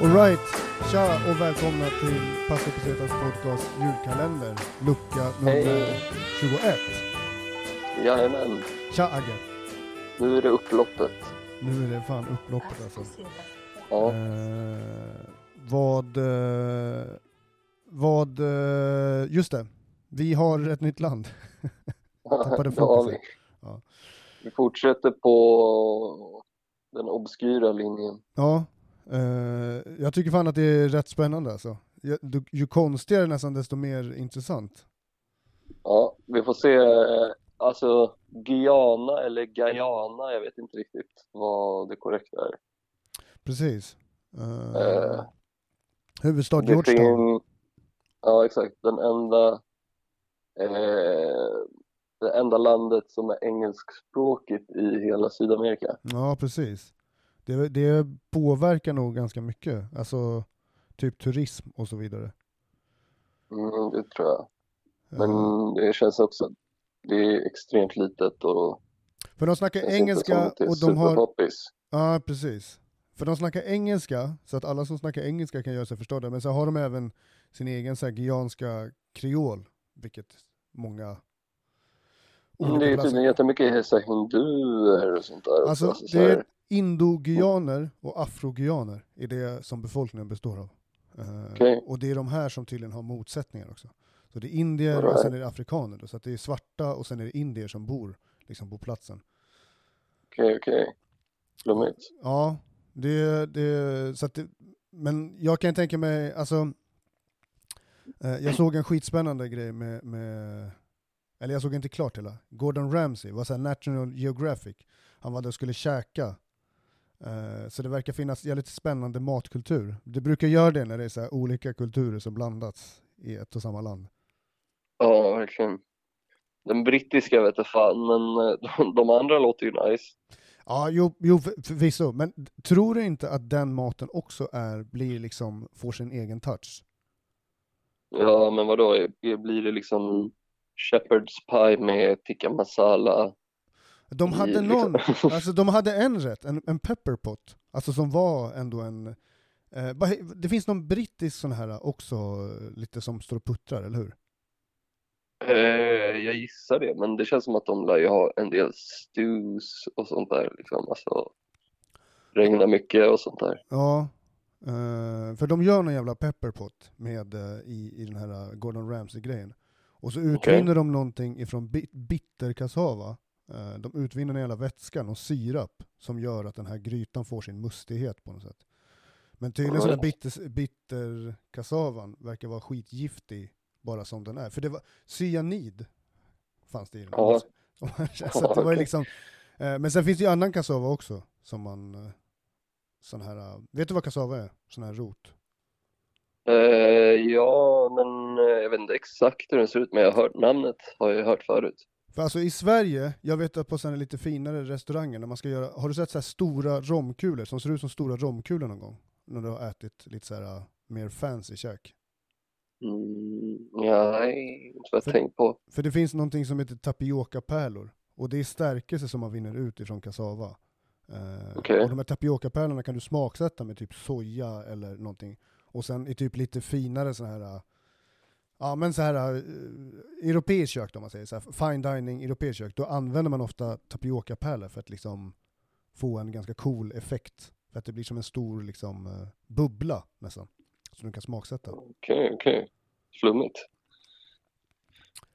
Alright, tja och välkomna till Pastor Pesetas podcast julkalender, lucka nummer Hej. 21. Jajamän, Tja Agge, nu är det upploppet. nu är det fan upploppet alltså. Ja, Eh, vad, eh, vad, eh, just det, vi har ett nytt land. tappade vi. Ja. Vi fortsätter på den obskyra linjen. Ja, eh, jag tycker fan att det är rätt spännande alltså. Ju, du- ju konstigare nästan desto mer intressant. Ja, vi får se. Alltså, Guyana eller Guyana, jag vet inte riktigt vad det korrekta är. Precis. Eh, Eh, huvudstad Georgetown. Ja, exakt. Den enda, eh, det enda landet som är engelskspråkigt i hela Sydamerika. Ja, precis. Det, det påverkar nog ganska mycket, alltså typ turism och så vidare. Mm, det tror jag. Men Eh, det känns också, det är extremt litet och för de snackar engelska och de har... superpoppis. Ja, precis. För de snackar engelska, så att alla som snackar engelska kan göra sig förstådda, men så har de även sin egen så här kreol, vilket många Mm, Det är tydligen jättemycket så hinduer och sånt där Alltså, också. så det är indo-guyaner och afro-guyaner är det som befolkningen består av. Eh, Okej. Och det är de här som tydligen har motsättningar också. Så det är indier och sen är det afrikaner, då, så det är svarta och sen är det indier som bor liksom på platsen. Okej, okej. Flummigt. Ja, det, det, så att det, men jag kan tänka mig, alltså, eh, jag såg en skitspännande grej med, med, eller jag såg inte klart hela, Gordon Ramsay, var så National Geographic, han var där och skulle käka, Eh, så det verkar finnas jävligt spännande matkultur. Det brukar göra det när det är så här olika kulturer som blandats i ett och samma land. Ja, verkligen. Den brittiska vet jag fan, men eh, de, de andra låter ju nice. Ja, jo, jo för- förvisso, men tror du inte att den maten också är, blir liksom, får sin egen touch? Ja, men vadå, blir det liksom Shepherd's pie med tikka masala? De hade i, någon, liksom- alltså de hade en rätt, en, en pepperpot, alltså som var ändå en, eh, det finns någon brittisk sån här också, eh, lite som står och puttrar, eller hur? Eh, jag gissar det, men det känns som att de lär ju ha en del stews och sånt där liksom. Alltså, regnar mycket och sånt där. Ja, eh, för de gör någon jävla pepperpot med, eh, i, i den här Gordon Ramsay-grejen. Och så utvinner de någonting ifrån bit, bitterkassava, de utvinner en jävla vätska, någon sirap, som gör att den här grytan får sin mustighet på något sätt. Men tydligen så den Alright. bitter, bitterkassavan verkar vara skitgiftig bara som den är. För det var cyanid fanns det i den. Ja. så det var liksom, eh, men sen finns det ju annan kassava också, som man, eh, sån här, eh, vet du vad kassava är? Sån här rot. Ja, men jag vet inte exakt hur den ser ut, men jag har hört namnet, har jag hört förut. För alltså i Sverige, jag vet att på sådana lite finare restauranger, när man ska göra, har du sett så här stora romkulor som ser ut som stora romkulor någon gång? När du har ätit lite så här mer fancy kök. Mm, ja, nej, inte vad jag tänkt på. För det finns någonting som heter tapiokapärlor, och det är stärkelse som man vinner ut ifrån kassava. Eh, Okej. Och de här tapiokapärlorna kan du smaksätta med typ soja eller någonting. Och sen i typ lite finare så här, ja men så här uh, europeiskt kök då, om man säger så här, fine dining europeiskt kök, då använder man ofta tapiokapärlor för att liksom få en ganska cool effekt. För att det blir som en stor liksom uh, bubbla nästan, som du kan smaksätta. Okej, okej. Flummigt.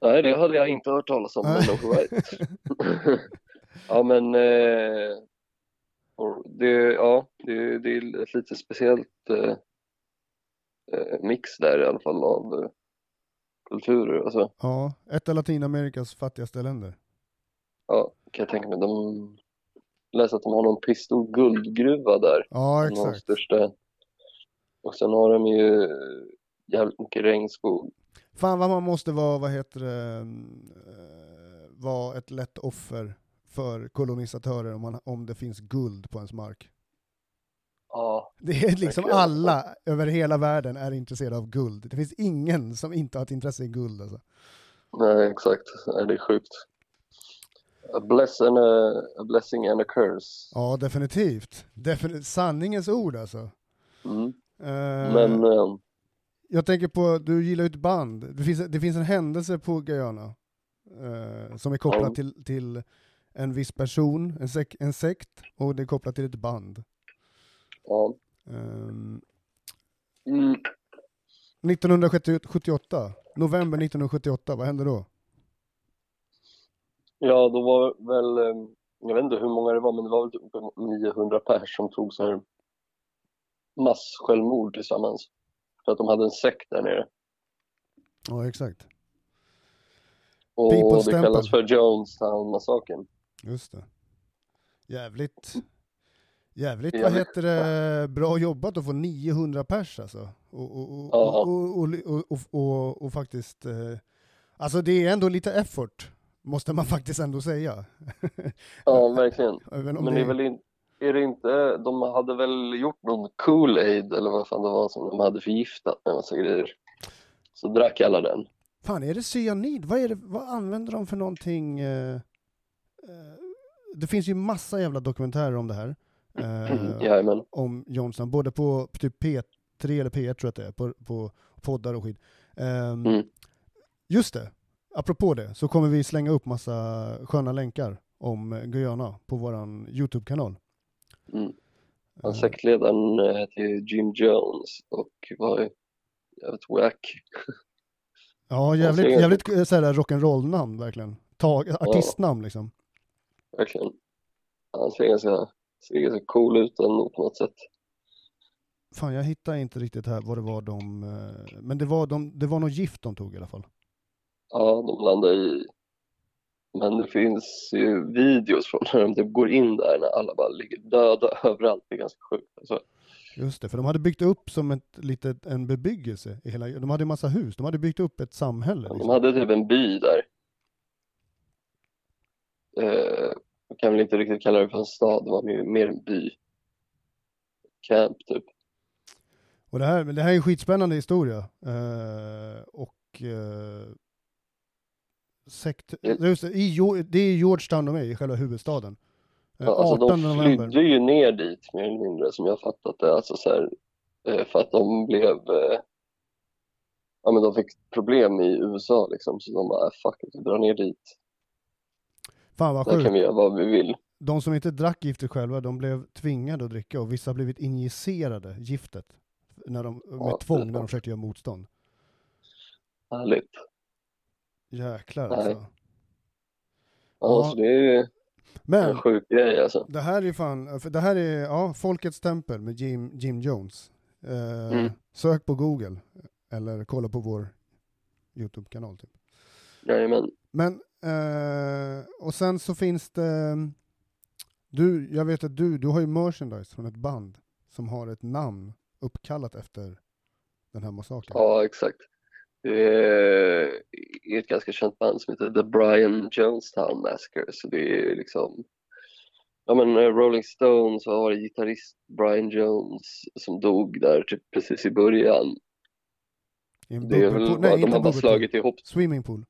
Nej, det hade jag inte hört talas om, men Nej. all right. Ja, men eh, det, ja, det, det är ett lite speciellt eh, eh, mix där i alla fall av eh, kulturer. Alltså, Ja, ett av Latinamerikas fattigaste länder. ja, kan jag tänka mig. De läste att de har någon pistol guldgruva där. Ja, av de exakt. största. Och sen har de ju jävligt mycket regnskog. Fan vad man måste vara, vad heter det, eh, vara ett lätt offer för kolonisatörer om, man, om det finns guld på ens mark. Ja, Det är liksom Verkligen. alla över hela världen är intresserade av guld. Det finns ingen som inte har ett intresse i guld alltså. nej exakt. Det är sjukt. A, bless and a, a blessing and a curse. Ja, definitivt. Defini- sanningens ord alltså. Mm. Eh, Men eh, Jag tänker på, du gillar ju ett band. Det finns, det finns en händelse på Guyana eh, som är kopplad Ja. till, till en viss person, en, sek, en sekt, och det är kopplat till ett band. ja. Ehm, Mm. 1978, november 1978, vad hände då? Ja, då var väl, eh, jag vet inte hur många det var, men det var väl typ 900 pers som tog så här massjälvmord tillsammans. För att de hade en sekt där nere. Ja, exakt. Och People's det Temple. kallas för Jonestown-massakern. Just det. Jävligt, jävligt, vad heter det, bra jobbat att få 900 pers alltså. Och, och, och, och, och, faktiskt, eh, alltså det är ändå lite effort, måste man faktiskt ändå säga. Ja, verkligen. Men det är väl in, är det inte, de hade väl gjort någon Kool-Aid eller vad fan det var som de hade förgiftat med massa grejer. Så drack alla den. Fan, är det cyanid? Vad, är det, vad använder de för någonting? eh, eh, det finns ju massa jävla dokumentärer om det här. Eh, om Johnson, både på typ P3 eller P1 tror jag att det är, på, på poddar och skit. Ehm, Mm. Just det, apropå det, så kommer vi slänga upp massa sköna länkar om eh, Guyana på våran YouTube-kanal. Mm. Han Eh, sektledaren eh, hette ju Jim Jones och var jävligt wack. Ja, jävligt, ser- jävligt eh, rock'n'roll-namn verkligen. Tag, artistnamn liksom. Verkligen. Han ser ganska, ser ganska cool ut ändå på något sätt. Fan, jag hittar inte riktigt här vad det var de... eh, Men det var, de, det var något gift de tog i alla fall. Ja, de landar i... Men det finns ju videos från när de typ går in där när alla bara ligger döda överallt. Det är ganska sjukt. Alltså, Just det, för de hade byggt upp som ett litet, en bebyggelse i hela... De hade en massa hus, de hade byggt upp ett samhälle. de Liksom. hade typ en by där. Eh, jag kan väl inte riktigt kalla det för en stad, det var mer, mer en by. Camp typ. Och det här, det här är en skitspännande historia. Eh, och... Eh, sekt, just det, i, det är Georgetown de är, i själva huvudstaden. Eh, Ja, alltså 18 de november. flydde ju ner dit mer eller mindre som jag fattat det. Alltså så här, eh, för att de blev, eh, ja men de fick problem i USA liksom. Så de bara, "Ah, fuck it, vi drar ner dit. Fan vad Där kan sjukt. vi göra vad vi vill. De som inte drack giftet själva, de blev tvingade att dricka och vissa har blivit injicerade giftet. När de, med Ja, tvång när de försökte göra motstånd. Härligt. Jäklar Nej. alltså. Ja, Ja. så det är ju en Men sjuk grej alltså. det här är fan, det här är, ja, Folkets tempel med Jim, Jim Jones. Eh, Mm. Sök på Google, eller kolla på vår YouTube-kanal typ. Jajamän. Men, eh, och sen så finns det, du, jag vet att du, du har ju merchandise från ett band som har ett namn uppkallat efter den här massakern. Ja, exakt. Det är ett ganska känt band som heter The Brian Jonestown Massacre. Så det är liksom, ja men eh, Rolling Stones det gitarrist Brian Jones som dog där typ precis i början. I en Det är väl nej de har bara slagit ihop, swimmingpool.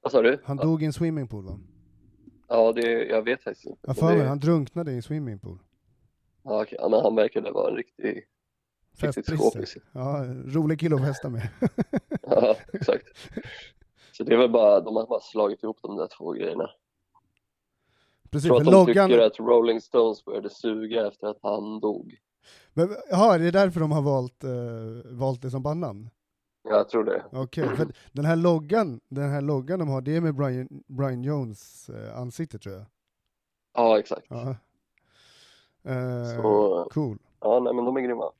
vad sa du? Han Ja, dog i en swimmingpool va? ja, det, jag vet faktiskt inte. Jag för mig, det, han drunknade i en swimmingpool. ja, okej, men han verkade vara en riktig, skåpis. Ja, rolig kille att festa med. Ja, exakt. Så det är väl bara, de har bara slagit ihop de där två grejerna. Precis, Jag tror att de loggan... tycker att Rolling Stones började suga efter att han dog. Men, jaha, det är därför de har valt, eh, valt det som bandnamn? Jag tror det. Okej, för den här loggan, den här loggan de har, det är med Brian, Brian Jones eh, ansikte tror jag. Ja, exakt. Ja. Eh, Så, Cool. ja, nej men de är grymma.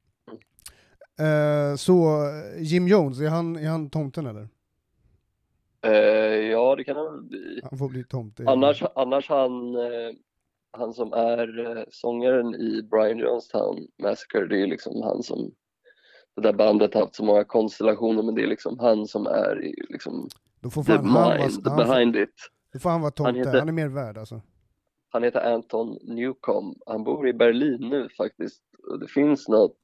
Eh, så Jim Jones, är han, är han tomten eller? Eh, ja, det kan han bli. Han får bli tomte. Annars, annars han, eh, han som är eh, sångaren i Brian Jonestown Massacre, det är liksom han som det där bandet har haft så många konstellationer, men det är liksom han som är i- liksom Då får the fan han mind han får, behind it. då får han vara tomte, heter- han är mer värd alltså. Han heter Anton Newcomb. Han bor i Berlin nu faktiskt. Och det finns något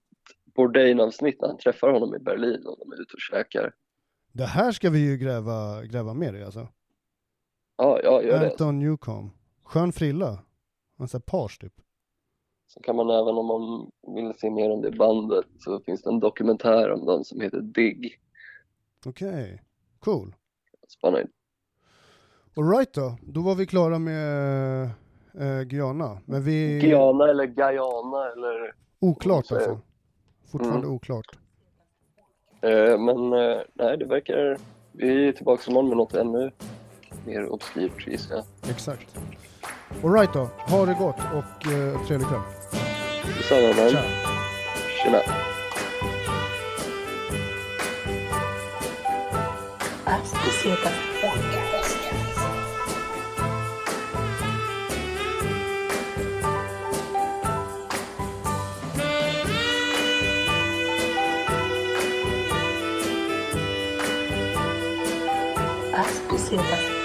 Bourdain-avsnitt när han träffar honom i Berlin och de är ute och käkar. Det här ska vi ju gräva, gräva mer i alltså. Ja, ja, gör det. Anton Newcomb. Skön frilla. Han är page typ. Så kan man även om man vill se mer om det bandet så finns det en dokumentär om dem som heter Dig. Okej, cool. Spännande. Alright då, då var vi klara med eh, Guyana. Men vi... Guyana eller Guyana eller Oklart alltså. Fortfarande Mm. oklart. Eh, men eh, nej, det verkar... Vi är tillbaka imorgon med något ännu mer obskyrt gissar jag. Exakt. Alright då, ha det gott och eh, trevlig kväll. Detsamma man. Ciao. Tjena. Podcast. As Cositas Podcast.